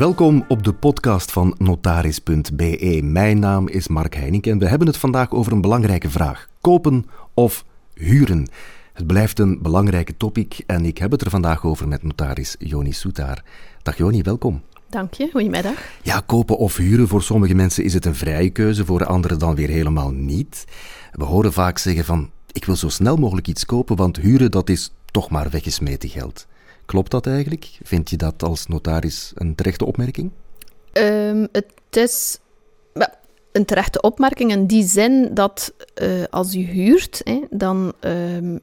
Welkom op de podcast van notaris.be. Mijn naam is Mark Heining en we hebben het vandaag over een belangrijke vraag: kopen of huren? Het blijft een belangrijke topic en ik heb het er vandaag over met notaris Joni Soetaar. Dag Joni, welkom. Dank je, goedemiddag. Ja, kopen of huren, voor sommige mensen is het een vrije keuze, voor anderen dan weer helemaal niet. We horen vaak zeggen van, ik wil zo snel mogelijk iets kopen, want huren dat is toch maar weggesmeten geld. Klopt dat eigenlijk? Vind je dat als notaris een terechte opmerking? Um, het is een terechte opmerking in die zin dat uh, als u huurt, hè, dan um,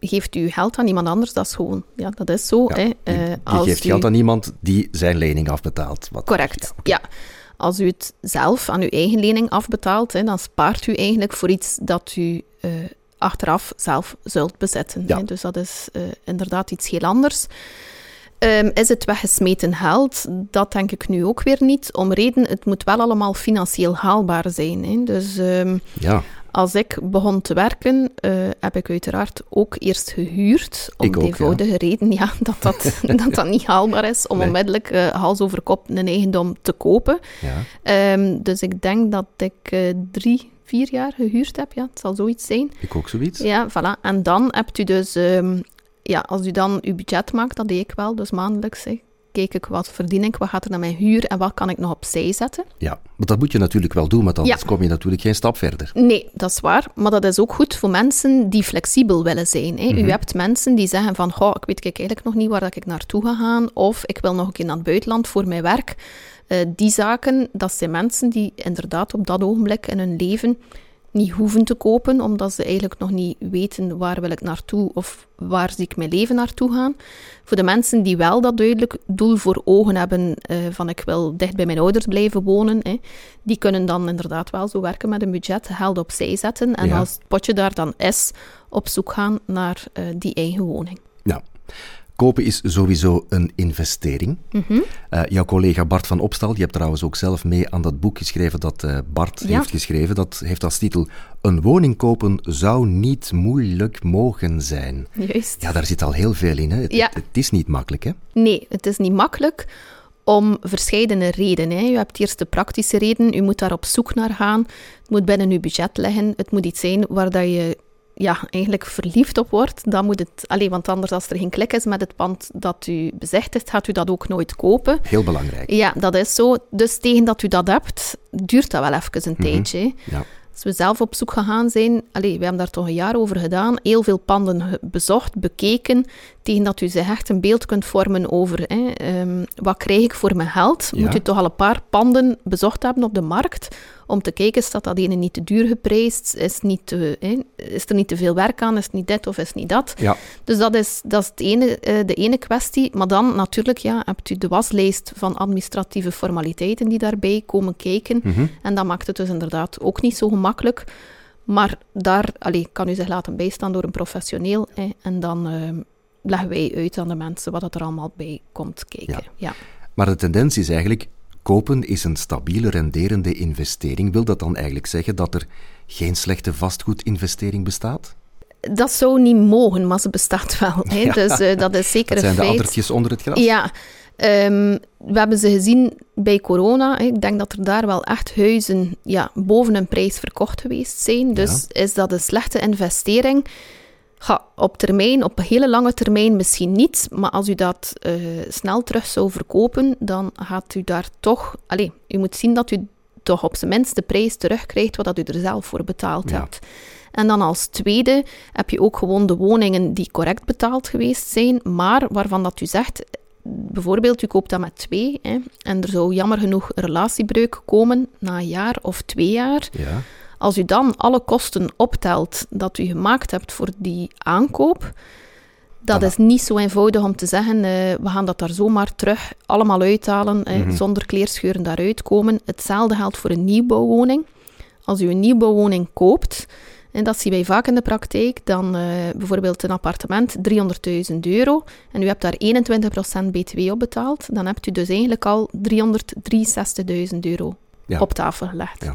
geeft u geld aan iemand anders. Dat is gewoon, ja, dat is zo. Ja, hè. Uh, je, je geeft u... geld aan iemand die zijn lening afbetaalt. Wat Correct, ja, okay. ja. Als u het zelf aan uw eigen lening afbetaalt, hè, dan spaart u eigenlijk voor iets dat u uh, achteraf zelf zult bezetten. Ja. Dus dat is uh, inderdaad iets heel anders. Um, is het weggesmeten geld? Dat denk ik nu ook weer niet. Om reden, het moet wel allemaal financieel haalbaar zijn. Hè. Dus um, ja. als ik begon te werken, uh, heb ik uiteraard ook eerst gehuurd. Om de eenvoudige ja. reden ja, dat, dat, dat dat niet haalbaar is om nee. onmiddellijk uh, hals over kop een eigendom te kopen. Ja. Um, dus ik denk dat ik uh, drie vier jaar gehuurd heb. Ja, het zal zoiets zijn. Ik ook zoiets. Ja, voilà. En dan hebt u dus, um, ja, als u dan uw budget maakt, dat deed ik wel, dus maandelijks. Hè, keek ik wat verdien ik, wat gaat er naar mijn huur en wat kan ik nog opzij zetten. Ja, maar dat moet je natuurlijk wel doen, want anders ja. kom je natuurlijk geen stap verder. Nee, dat is waar. Maar dat is ook goed voor mensen die flexibel willen zijn. Hè. Mm -hmm. U mhm. hebt mensen die zeggen van, goh, ik weet eigenlijk nog niet waar ik naartoe ga gaan, of ik wil nog een keer naar het buitenland voor mijn werk. Uh, die zaken, dat zijn mensen die inderdaad op dat ogenblik in hun leven niet hoeven te kopen, omdat ze eigenlijk nog niet weten waar wil ik naartoe of waar zie ik mijn leven naartoe gaan. Voor de mensen die wel dat duidelijk doel voor ogen hebben uh, van ik wil dicht bij mijn ouders blijven wonen, hè, die kunnen dan inderdaad wel zo werken met een budget, geld opzij zetten en ja. als het potje daar dan is, op zoek gaan naar uh, die eigen woning. Ja. Kopen is sowieso een investering. Mm -hmm. uh, jouw collega Bart van Opstal, die hebt trouwens ook zelf mee aan dat boek geschreven dat uh, Bart ja. heeft geschreven. Dat heeft als titel Een woning kopen zou niet moeilijk mogen zijn. Juist. Ja, daar zit al heel veel in. Hè? Het, ja. het, het is niet makkelijk, hè? Nee, het is niet makkelijk om verschillende redenen. Hè. U hebt eerst de praktische reden, u moet daar op zoek naar gaan. Het moet binnen uw budget liggen. Het moet iets zijn waar dat je ja, eigenlijk verliefd op wordt, dan moet het... Alleen, want anders als er geen klik is met het pand dat u bezichtigt, gaat u dat ook nooit kopen. Heel belangrijk. Ja, dat is zo. Dus tegen dat u dat hebt, duurt dat wel even een -hmm. tijdje. Ja. Als we zelf op zoek gegaan zijn, allee, we hebben daar toch een jaar over gedaan, heel veel panden bezocht, bekeken, tegen dat u zich echt een beeld kunt vormen over hè, um, wat krijg ik voor mijn geld. Ja. Moet u toch al een paar panden bezocht hebben op de markt, om te kijken, is dat ene niet te duur geprijsd, is, niet te, hè, is er niet te veel werk aan, is het niet dit of is het niet dat. Ja. Dus dat is, dat is het ene, uh, de ene kwestie. Maar dan natuurlijk ja, hebt u de waslijst van administratieve formaliteiten die daarbij komen kijken. Mm -hmm. En dat maakt het dus inderdaad ook niet zo gemakkelijk. Maar daar allee, kan u zich laten bijstaan door een professioneel. Hè, en dan uh, leggen wij uit aan de mensen wat er allemaal bij komt kijken. Ja. ja. Maar de tendens is eigenlijk, kopen is een stabiele renderende investering. Wil dat dan eigenlijk zeggen dat er geen slechte vastgoedinvestering bestaat? Dat zou niet mogen, maar ze bestaat wel. Hè. Ja. Dus uh, dat is zeker dat een zijn de addertjes onder het gras? Ja. Um, we hebben ze gezien bij corona. Ik denk dat er daar wel echt huizen ja, boven een prijs verkocht geweest zijn. Dus ja. is dat een slechte investering? Op termijn, op een hele lange termijn misschien niet. Maar als u dat uh, snel terug zou verkopen, dan gaat u daar toch... Allez, u moet zien dat u toch op zijn minst de prijs terugkrijgt wat u er zelf voor betaald ja. hebt. En dan als tweede heb je ook gewoon de woningen die correct betaald geweest zijn, maar waarvan dat u zegt, bijvoorbeeld, u koopt dat met twee hè, en er zou jammer genoeg een relatiebreuk komen na een jaar of twee jaar. Ja. Als u dan alle kosten optelt dat u gemaakt hebt voor die aankoop, dat voilà. is niet zo eenvoudig om te zeggen, uh, we gaan dat daar zomaar terug allemaal uithalen, mm -hmm. uh, zonder kleerscheuren daaruit komen. Hetzelfde geldt voor een nieuwbouwwoning. Als u een nieuwbouwwoning koopt, en dat zien wij vaak in de praktijk, dan uh, bijvoorbeeld een appartement 300.000 euro en u hebt daar 21% btw op betaald, dan hebt u dus eigenlijk al 363.000 euro ja. op tafel gelegd. Ja.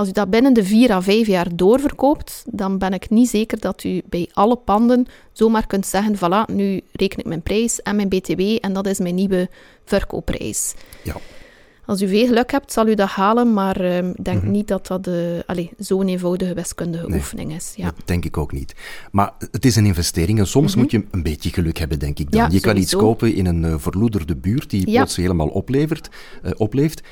Als u dat binnen de vier à vijf jaar doorverkoopt, dan ben ik niet zeker dat u bij alle panden zomaar kunt zeggen, voilà, nu reken ik mijn prijs en mijn BTW en dat is mijn nieuwe verkoopprijs. Ja. Als u veel geluk hebt, zal u dat halen, maar uh, ik denk mhm. niet dat dat uh, zo'n eenvoudige wiskundige oefening is. Ja. Dat denk ik ook niet. Maar het is een investering en soms mhm. moet je een beetje geluk hebben, denk ik dan. je kan iets kopen in een uh, verloederde buurt die plots helemaal oplevert, opleeft.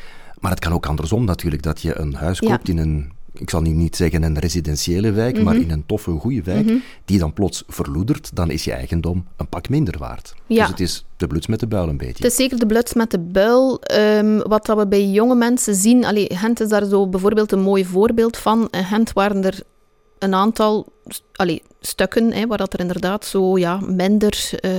Maar het kan ook andersom natuurlijk, dat je een huis koopt in een ik zal nu niet zeggen een residentiële wijk, maar mhm. in een toffe, goede wijk, mhm. die dan plots verloedert, dan is je eigendom een pak minder waard. Ja. Dus het is de bluts met de buil een beetje. Het is zeker de bluts met de buil. Um, wat dat we bij jonge mensen zien, allee, Gent is daar zo bijvoorbeeld een mooi voorbeeld van. In Gent waren er een aantal allee, stukken hè, waar dat er inderdaad zo ja, minder uh,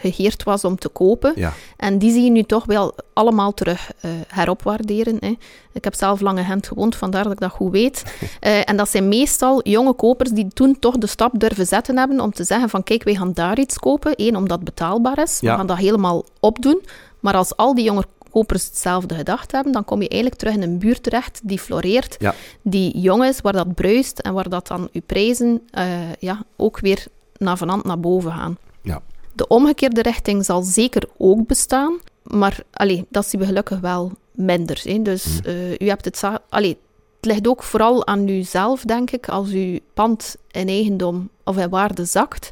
geheerd was om te kopen. Ja. En die zie je nu toch wel allemaal terug uh, heropwaarderen. Hè. Ik heb zelf lange Gent gewoond, vandaar dat ik dat goed weet. Uh, en dat zijn meestal jonge kopers die toen toch de stap durven zetten hebben om te zeggen van kijk, wij gaan daar iets kopen. Eén, omdat het betaalbaar is. We gaan dat helemaal opdoen. Maar als al die jonge kopers hetzelfde gedacht hebben, dan kom je eigenlijk terug in een buurt terecht die floreert, die jong is, waar dat bruist en waar dat dan je prijzen uh, ja, ook weer naar vanand naar boven gaan. Ja. De omgekeerde richting zal zeker ook bestaan, maar allee, dat zien we gelukkig wel minder. Hè. Dus uh, u hebt het... Allee, het ligt ook vooral aan uzelf, denk ik. Als uw pand in eigendom of in waarde zakt,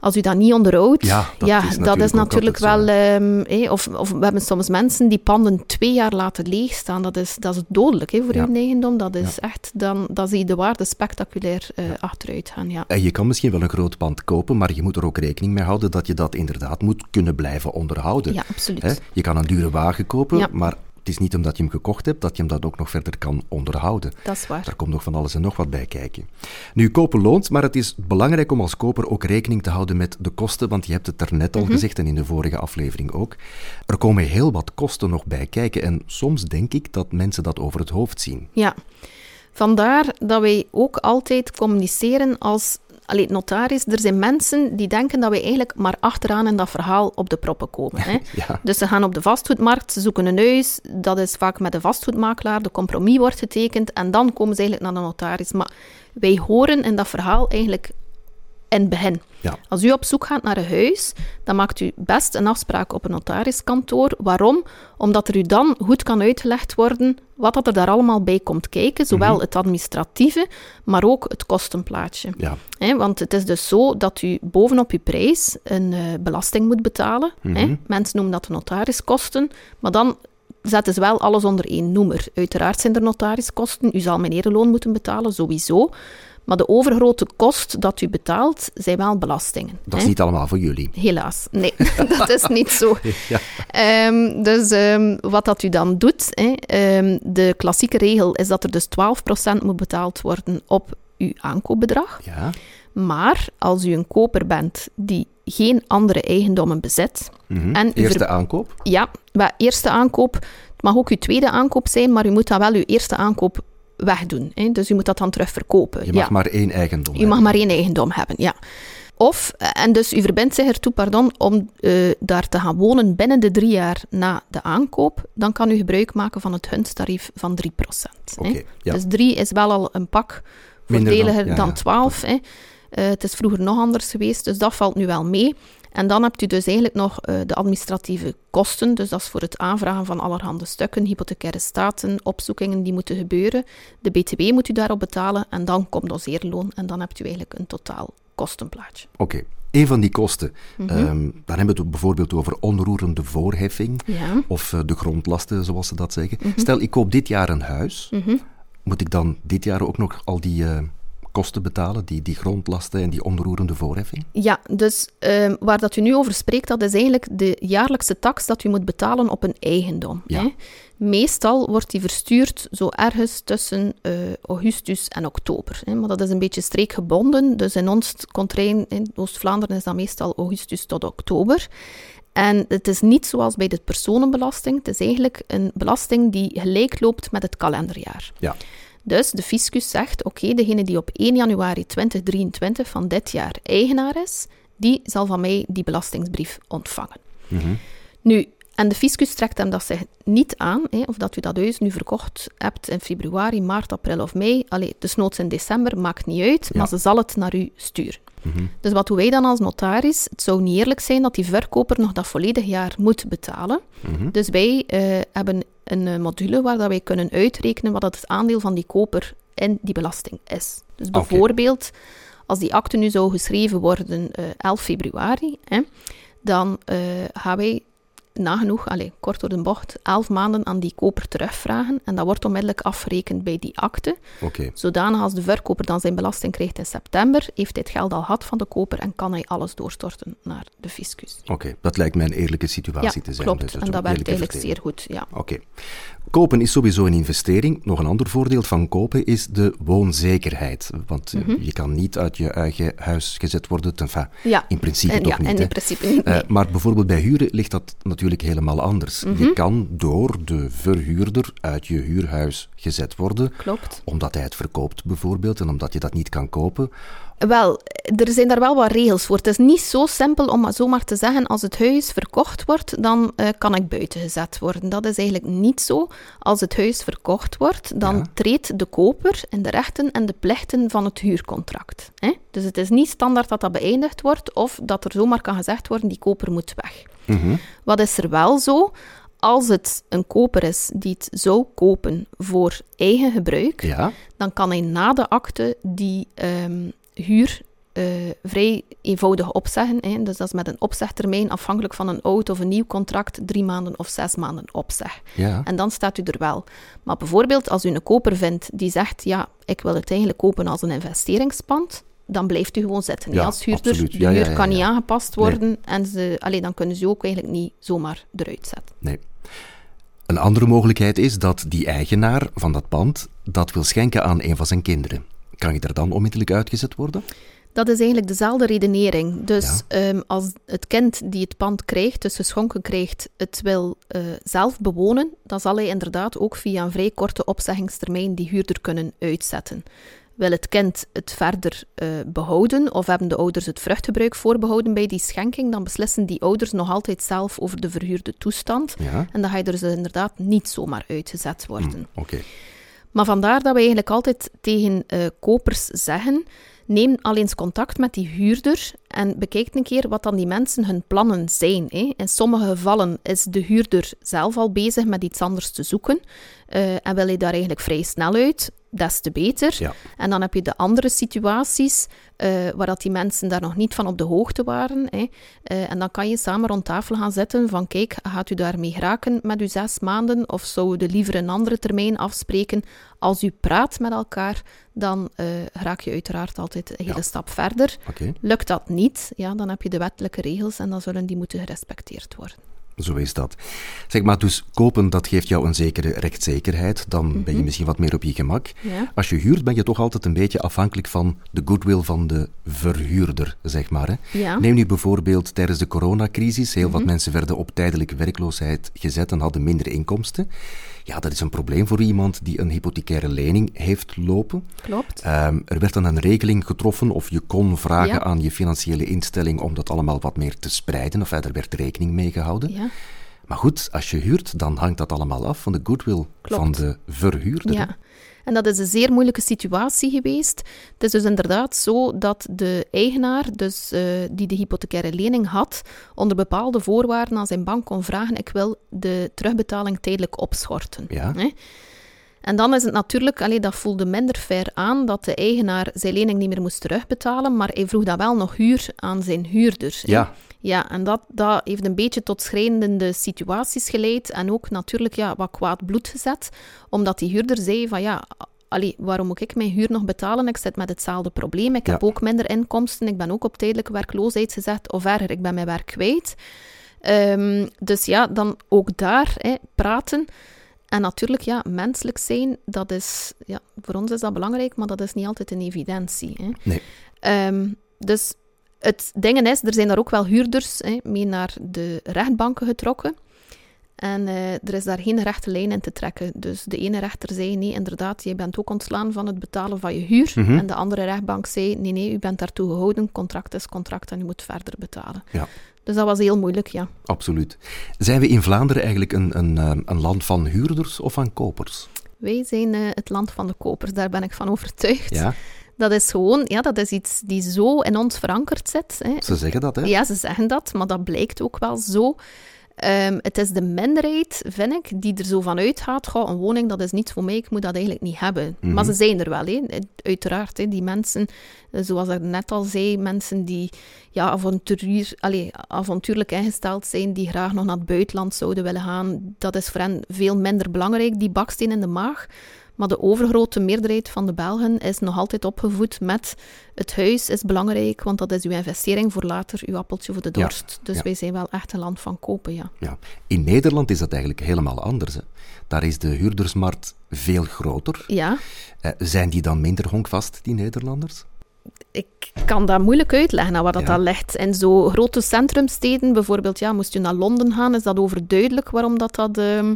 als u dat niet onderhoudt, ja, dat, ja, is, natuurlijk dat is natuurlijk wel... Um, of, of we hebben soms mensen die panden twee jaar laten leegstaan. Dat is, dat is dodelijk hè, voor ja. uw eigendom. Dat is echt... Dan, dan zie je de waarde spectaculair uh, achteruit gaan, ja. En je kan misschien wel een groot pand kopen, maar je moet er ook rekening mee houden dat je dat inderdaad moet kunnen blijven onderhouden. Ja, absoluut. Je kan een dure wagen kopen, maar het is niet omdat je hem gekocht hebt dat je hem dat ook nog verder kan onderhouden. Dat is waar. Daar komt nog van alles en nog wat bij kijken. Nu, kopen loont, maar het is belangrijk om als koper ook rekening te houden met de kosten, want je hebt het er net al mhm. gezegd en in de vorige aflevering ook. Er komen heel wat kosten nog bij kijken en soms denk ik dat mensen dat over het hoofd zien. Ja. Vandaar dat wij ook altijd communiceren als Allee, notaris, er zijn mensen die denken dat we eigenlijk maar achteraan in dat verhaal op de proppen komen. Hè? Dus ze gaan op de vastgoedmarkt, ze zoeken een huis, dat is vaak met de vastgoedmakelaar, de compromis wordt getekend en dan komen ze eigenlijk naar de notaris. Maar wij horen in dat verhaal eigenlijk in het begin. Ja. Als u op zoek gaat naar een huis, dan maakt u best een afspraak op een notariskantoor. Waarom? Omdat er u dan goed kan uitgelegd worden wat dat er daar allemaal bij komt kijken. Zowel mhm. het administratieve, maar ook het kostenplaatje. Ja. want het is dus zo dat u bovenop uw prijs een uh, belasting moet betalen. Mm Mensen noemen dat de notariskosten. Maar dan zetten ze wel alles onder één noemer. Uiteraard zijn er notariskosten. U zal meneer loon moeten betalen, sowieso. Maar de overgrote kost dat u betaalt, zijn wel belastingen. Dat is niet allemaal voor jullie. Helaas, nee, dat is niet zo. Ja. Ehm, dus um, wat dat u dan doet, hè, um, de klassieke regel is dat er dus 12% moet betaald worden op uw aankoopbedrag. Ja. Maar als u een koper bent die geen andere eigendommen bezit... Mm en eerste aankoop? Ja, maar eerste aankoop... Het mag ook uw tweede aankoop zijn, maar u moet dan wel uw eerste aankoop wegdoen. Hè? Dus u moet dat dan terug verkopen. Je mag maar één eigendom U hebben. mag maar één eigendom hebben, ja. Of, eh, en dus u verbindt zich ertoe, pardon, om uh, daar te gaan wonen binnen de drie jaar na de aankoop, dan kan u gebruik maken van het huntarief van 3%. Okay, ja. Dus 3 is wel al een pak voordeliger dan, dan 12. Hè. Uh, het is vroeger nog anders geweest, dus dat valt nu wel mee. En dan hebt u dus eigenlijk nog uh, de administratieve kosten. Dus dat is voor het aanvragen van allerhande stukken, hypothecaire staten, opzoekingen die moeten gebeuren. De BTW moet u daarop betalen en dan komt doseerloon en dan hebt u eigenlijk een totaal kostenplaatje. Oké. Een van die kosten, mm -hmm. dan hebben we het bijvoorbeeld over onroerende voorheffing ja. of uh, de grondlasten, zoals ze dat zeggen. Mhm. Stel, ik koop dit jaar een huis. Mhm. Moet ik dan dit jaar ook nog al die uh, kosten betalen, die, die grondlasten en die onroerende voorheffing? Ja, dus uh, waar dat u nu over spreekt, dat is eigenlijk de jaarlijkse tax dat u moet betalen op een eigendom. Ja. Hè? Meestal wordt die verstuurd zo ergens tussen uh, augustus en oktober. Hè? Maar dat is een beetje streekgebonden, dus in ons contrain in Oost-Vlaanderen is dat meestal augustus tot oktober. En het is niet zoals bij de personenbelasting. Het is eigenlijk een belasting die gelijk loopt met het kalenderjaar. Ja. Dus de fiscus zegt, oké, degene die op 1 januari 2023 van dit jaar eigenaar is, die zal van mij die belastingsbrief ontvangen. Mhm. Nu, En de fiscus trekt hem dat zich niet aan, hè, of dat u dat huis nu verkocht hebt in februari, maart, april of mei. Allee, dus noods in december, maakt niet uit, maar ze zal het naar u sturen. Mhm. Dus wat doen wij dan als notaris? Het zou niet eerlijk zijn dat die verkoper nog dat volledig jaar moet betalen. Mhm. Dus wij uh, hebben een eh, module waar dat wij kunnen uitrekenen wat het aandeel van die koper in die belasting is. Dus bijvoorbeeld, als die akte nu zou geschreven worden uh, eh, 11 februari, hè, dan gaan wij nagenoeg, allez, kort door de bocht, elf maanden aan die koper terugvragen. En dat wordt onmiddellijk afgerekend bij die akte. Okay. Zodanig als de verkoper dan zijn belasting krijgt in september, heeft hij het geld al gehad van de koper en kan hij alles doorstorten naar de fiscus. Oké, dat lijkt mij een eerlijke situatie te zijn. klopt. Dus en dat werkt eigenlijk zeer goed, ja. Oké. Kopen is sowieso een investering. Nog een ander voordeel van kopen is de woonzekerheid. Want eh, mhm. je kan niet uit je eigen huis gezet worden. Enfin, ja. in principe en, toch ja, niet. in principe niet. Uh, maar bijvoorbeeld bij huren ligt dat natuurlijk helemaal anders. Je mhm. kan door de verhuurder uit je huurhuis gezet worden. Klopt. Omdat hij het verkoopt bijvoorbeeld en omdat je dat niet kan kopen. Wel, er zijn daar wel wat regels voor. Het is niet zo simpel om zomaar te zeggen, als het huis verkocht wordt, dan uh, kan ik buiten gezet worden. Dat is eigenlijk niet zo. Als het huis verkocht wordt, dan treedt de koper in de rechten en de plichten van het huurcontract. Hè? Dus het is niet standaard dat dat beëindigd wordt of dat er zomaar kan gezegd worden, die koper moet weg. Mhm. Wat is er wel zo? Als het een koper is die het zou kopen voor eigen gebruik, ja. dan kan hij na de akte die um, huur uh, vrij eenvoudig opzeggen. Hè. Dus dat is met een opzegtermijn, afhankelijk van een oud of een nieuw contract, drie maanden of zes maanden opzeg. Ja. En dan staat u er wel. Maar bijvoorbeeld als u een koper vindt die zegt, ja, ik wil het eigenlijk kopen als een investeringspand, dan blijft u gewoon zitten. Ja, als huurder, de huur kan niet aangepast worden en ze, allee, dan kunnen ze ook eigenlijk niet zomaar eruit zetten. Nee. Een andere mogelijkheid is dat die eigenaar van dat pand dat wil schenken aan een van zijn kinderen. Kan je er dan onmiddellijk uitgezet worden? Dat is eigenlijk dezelfde redenering. Dus ehm, als het kind die het pand krijgt, dus geschonken krijgt, het wil uh, zelf bewonen, dan zal hij inderdaad ook via een vrij korte opzeggingstermijn die huurder kunnen uitzetten. Wil het kind het verder uh, behouden of hebben de ouders het vruchtgebruik voorbehouden bij die schenking, dan beslissen die ouders nog altijd zelf over de verhuurde toestand. Ja. En dan ga je er dus inderdaad niet zomaar uitgezet worden. Oké. Maar vandaar dat we eigenlijk altijd tegen uh, kopers zeggen: neem al eens contact met die huurder en bekijk een keer wat dan die mensen hun plannen zijn. Hè. In sommige gevallen is de huurder zelf al bezig met iets anders te zoeken uh, en wil hij daar eigenlijk vrij snel uit des te beter. Ja. En dan heb je de andere situaties uh, waar dat die mensen daar nog niet van op de hoogte waren. Hè. Uh, en dan kan je samen rond tafel gaan zitten van kijk, gaat u daarmee geraken met uw zes maanden of zou u liever een andere termijn afspreken? Als u praat met elkaar, dan uh, raak je uiteraard altijd een hele stap verder. Okay. Lukt dat niet, ja, dan heb je de wettelijke regels en dan zullen die moeten gerespecteerd worden. Zo is dat. Zeg maar, dus kopen, dat geeft jou een zekere rechtszekerheid. Dan ben je mhm. misschien wat meer op je gemak. Als je huurt, ben je toch altijd een beetje afhankelijk van de goodwill van de verhuurder, zeg maar. Hè? Neem nu bijvoorbeeld tijdens de coronacrisis. Heel wat mhm. mensen werden op tijdelijke werkloosheid gezet en hadden minder inkomsten. Ja, dat is een probleem voor iemand die een hypothecaire lening heeft lopen. Klopt. Um, er werd dan een regeling getroffen of je kon vragen aan je financiële instelling om dat allemaal wat meer te spreiden. Of er werd rekening mee gehouden. Ja. Maar goed, als je huurt, dan hangt dat allemaal af van de goodwill van de verhuurder. Ja. En dat is een zeer moeilijke situatie geweest. Het is dus inderdaad zo dat de eigenaar, dus, uh, die de hypothecaire lening had, onder bepaalde voorwaarden aan zijn bank kon vragen: ik wil de terugbetaling tijdelijk opschorten. Ja. En dan is het natuurlijk, allee, dat voelde minder fair aan dat de eigenaar zijn lening niet meer moest terugbetalen, maar hij vroeg dan wel nog huur aan zijn huurder. Ja. Ja, en dat, dat heeft een beetje tot schrijnende situaties geleid en ook natuurlijk ja, wat kwaad bloed gezet, omdat die huurder zei van ja, allee, waarom moet ik mijn huur nog betalen? Ik zit met hetzelfde probleem, ik heb ook minder inkomsten, ik ben ook op tijdelijke werkloosheid gezet, of erger, ik ben mijn werk kwijt. Um, dus ja, dan ook daar hè, praten. En natuurlijk, ja, menselijk zijn, dat is, ja, voor ons is dat belangrijk, maar dat is niet altijd een evidentie. Hè. Nee. Um, dus het ding is, er zijn daar ook wel huurders hè, mee naar de rechtbanken getrokken. En uh, er is daar geen rechte lijn in te trekken. Dus de ene rechter zei, nee, inderdaad, je bent ook ontslaan van het betalen van je huur. Mhm. En de andere rechtbank zei, nee, nee, u bent daartoe gehouden, contract is contract en u moet verder betalen. Ja. Dus dat was heel moeilijk, ja. Absoluut. Zijn we in Vlaanderen eigenlijk een, een, eh, een land van huurders of van kopers? Wij zijn uh, het land van de kopers, daar ben ik van overtuigd. Ja. Dat is gewoon, ja, dat is iets die zo in ons verankerd zit. Hè. Ze zeggen dat, hè? Ja, ze zeggen dat, maar dat blijkt ook wel zo. Um, het is de minderheid, vind ik, die er zo van uitgaat. Goh, een woning, dat is niet voor mij, ik moet dat eigenlijk niet hebben. Mm -hmm. Maar ze zijn er wel, hè. uiteraard. Hè. Die mensen, eh, zoals ik net al zei, mensen die ja, avontuur, allez, avontuurlijk ingesteld zijn, die graag nog naar het buitenland zouden willen gaan, dat is voor hen veel minder belangrijk, die baksteen in de maag. Maar de overgrote meerderheid van de Belgen is nog altijd opgevoed met het huis is belangrijk, want dat is uw investering voor later, uw appeltje voor de dorst. Ja, dus ja. wij zijn wel echt een land van kopen, ja. ja. In Nederland is dat eigenlijk helemaal anders. Hè. Daar is de huurdersmarkt veel groter. Ja. Uh, zijn die dan minder honkvast, die Nederlanders? ik kan dat moeilijk uitleggen waar dat, Ja. dat ligt. In zo grote centrumsteden, bijvoorbeeld, ja, moest u naar Londen gaan, is dat overduidelijk waarom dat, dat ehm,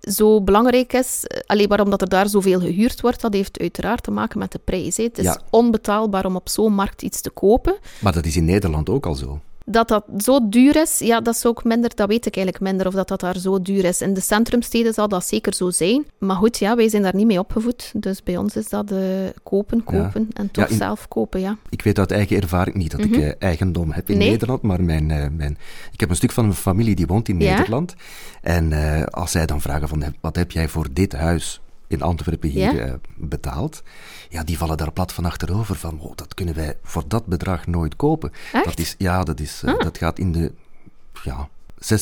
zo belangrijk is. Eh, Allee, waarom dat er daar zoveel gehuurd wordt, dat heeft uiteraard te maken met de prijs. hè. Het is Ja. onbetaalbaar om op zo'n markt iets te kopen. Maar dat is in Nederland ook al zo. Dat dat zo duur is, ja, dat is ook minder, dat weet ik eigenlijk minder of dat, dat daar zo duur is. In de centrumsteden zal dat zeker zo zijn. Maar goed, ja, wij zijn daar niet mee opgevoed. Dus bij ons is dat eh, kopen, Ja. kopen en toch Ja, in- zelf kopen, ja. Ik weet uit eigen ervaring niet dat ik Mhm. eh, eigendom heb in Nee. Nederland, maar mijn, eh, mijn, ik heb een stuk van mijn familie die woont in Ja? Nederland. En als zij dan vragen van, wat heb jij voor dit huis in Antwerpen hier Ja? eh, betaald? Ja, die vallen daar plat van achterover van, oh, dat kunnen wij voor dat bedrag nooit kopen. Echt? Dat is, ja, dat, is, eh, Ah. dat gaat in de ja, 600.000,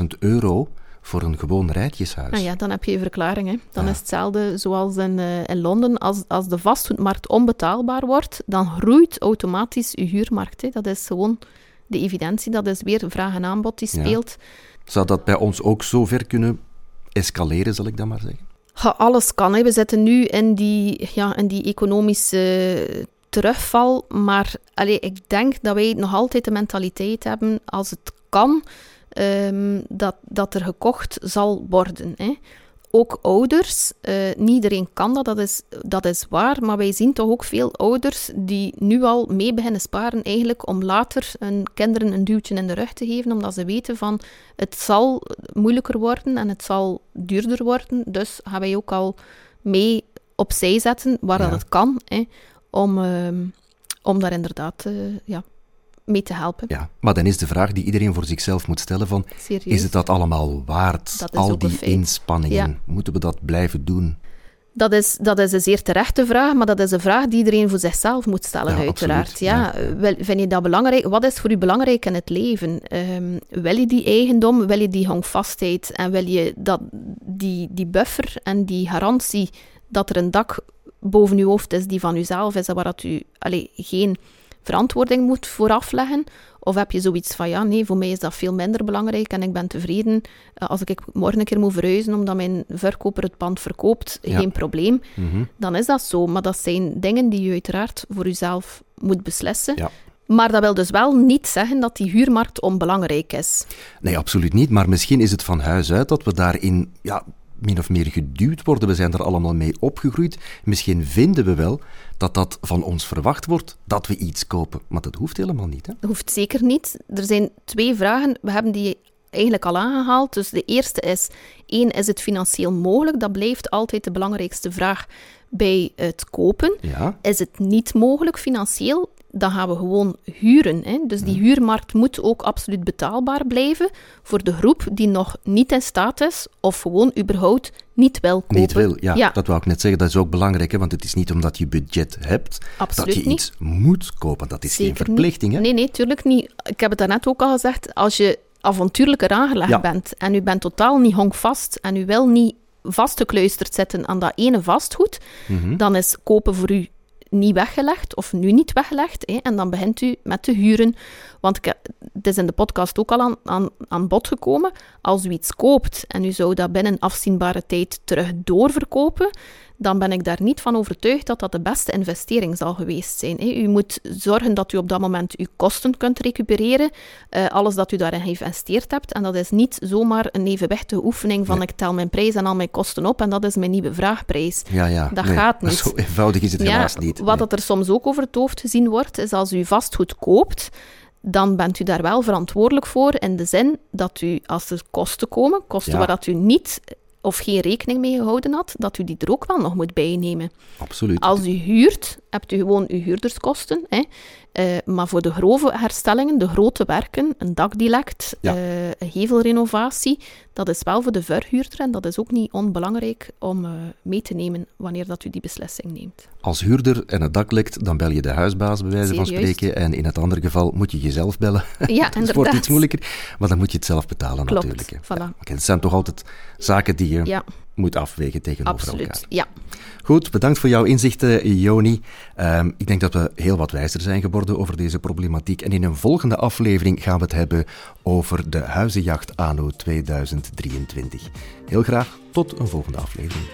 700.000 euro voor een gewoon rijtjeshuis. Nou ja, dan heb je je verklaring. Hè. Dan Ja. is hetzelfde zoals in, eh, in Londen. Als, als de vastgoedmarkt onbetaalbaar wordt, dan groeit automatisch je huurmarkt. Hè. Dat is gewoon de evidentie. Dat is weer vraag en aanbod die Ja. speelt. Zou dat bij ons ook zo ver kunnen escaleren, zal ik dat maar zeggen? Alles kan. Hè. We zitten nu in die, ja, in die economische terugval. Maar allee, ik denk dat wij nog altijd de mentaliteit hebben, als het kan, ehm, dat, dat er gekocht zal worden. Hè. Ook ouders, eh, niet iedereen kan dat, dat is, dat is waar, maar wij zien toch ook veel ouders die nu al mee beginnen sparen eigenlijk om later hun kinderen een duwtje in de rug te geven, omdat ze weten van het zal moeilijker worden en het zal duurder worden, dus gaan wij ook al mee opzij zetten waar Ja. dat het kan, hè, om, ehm, om daar inderdaad eh, ja, mee te helpen. Ja, maar dan is de vraag die iedereen voor zichzelf moet stellen van, Serieus. is het dat allemaal waard? Dat Al die inspanningen, Ja. moeten we dat blijven doen? Dat is, dat is een zeer terechte vraag, maar dat is een vraag die iedereen voor zichzelf moet stellen, Ja, uiteraard. Ja, vind je dat belangrijk? Wat is voor u belangrijk in het leven? Ehm, wil je die eigendom, wil je die hangvastheid en wil je dat, die, die buffer en die garantie dat er een dak boven uw hoofd is die van uzelf is en waar dat u allee, geen verantwoording moet voor afleggen? Of heb je zoiets van, ja, nee, voor mij is dat veel minder belangrijk en ik ben tevreden eh, als ik morgen een keer moet verhuizen omdat mijn verkoper het pand verkoopt, Ja. geen probleem Mhm. dan is dat zo. Maar dat zijn dingen die je uiteraard voor jezelf moet beslissen. Ja. Maar dat wil dus wel niet zeggen dat die huurmarkt onbelangrijk is. Nee, absoluut niet. Maar misschien is het van huis uit dat we daarin ja, min of meer geduwd worden. We zijn er allemaal mee opgegroeid. Misschien vinden we wel dat dat van ons verwacht wordt, dat we iets kopen. Maar dat hoeft helemaal niet. Hè? Dat hoeft zeker niet. Er zijn twee vragen. We hebben die eigenlijk al aangehaald. Dus de eerste is, één, is het financieel mogelijk? Dat blijft altijd de belangrijkste vraag bij het kopen. Ja, Is het niet mogelijk financieel? Dan gaan we gewoon huren. Hè? Dus die huurmarkt moet ook absoluut betaalbaar blijven voor de groep die nog niet in staat is of gewoon überhaupt niet wil kopen. niet wil. Ja, Ja. dat wou ik net zeggen. Dat is ook belangrijk, hè? want het is niet omdat je budget hebt Absoluut dat je niet. iets moet kopen. Dat is geen verplichting. Hè? Nee, nee, tuurlijk niet. Ik heb het daarnet ook al gezegd. Als je avontuurlijker aangelegd Ja. bent en u bent totaal niet honkvast en u wil niet vastgekluisterd zitten aan dat ene vastgoed, Mhm. dan is kopen voor u niet weggelegd of nu niet weggelegd. Hè, en dan begint u met te huren. Want het is in de podcast ook al aan, aan, aan bod gekomen. Als u iets koopt en u zou dat binnen afzienbare tijd terug doorverkopen, dan ben ik daar niet van overtuigd dat dat de beste investering zal geweest zijn. U moet zorgen dat u op dat moment uw kosten kunt recupereren, uh, alles dat u daarin geïnvesteerd hebt. En dat is niet zomaar een evenwichtige oefening van ik tel mijn prijs en al mijn kosten op en dat is mijn nieuwe vraagprijs. Ja, ja. Dat gaat niet. Zo eenvoudig is het helaas niet. Wat dat er soms ook over het hoofd gezien wordt, is als u vastgoed koopt, dan bent u daar wel verantwoordelijk voor in de zin dat u, als er kosten komen, kosten waar dat u niet of geen rekening mee gehouden had, dat u die er ook wel nog moet bijnemen. Absoluut. Als u huurt, hebt u gewoon uw huurderskosten. Hè. Uh, maar voor de grove herstellingen, de grote werken, een dakdilect, ja. uh, een gevelrenovatie, dat is wel voor de verhuurder en dat is ook niet onbelangrijk om uh, mee te nemen wanneer dat u die beslissing neemt. Als huurder en het dak lekt, dan bel je de huisbaas bij wijze van spreken en in het andere geval moet je jezelf bellen. Ja, Het wordt iets moeilijker, maar dan moet je het zelf betalen Klopt, natuurlijk. Voilà. Ja, het zijn toch altijd zaken die je ja moet afwegen tegenover Absoluut, elkaar. ja. Goed, bedankt voor jouw inzichten, Joni. Ehm, ik denk dat we heel wat wijzer zijn geworden over deze problematiek. En in een volgende aflevering gaan we het hebben over de huizenjacht anno 2023. Heel graag tot een volgende aflevering.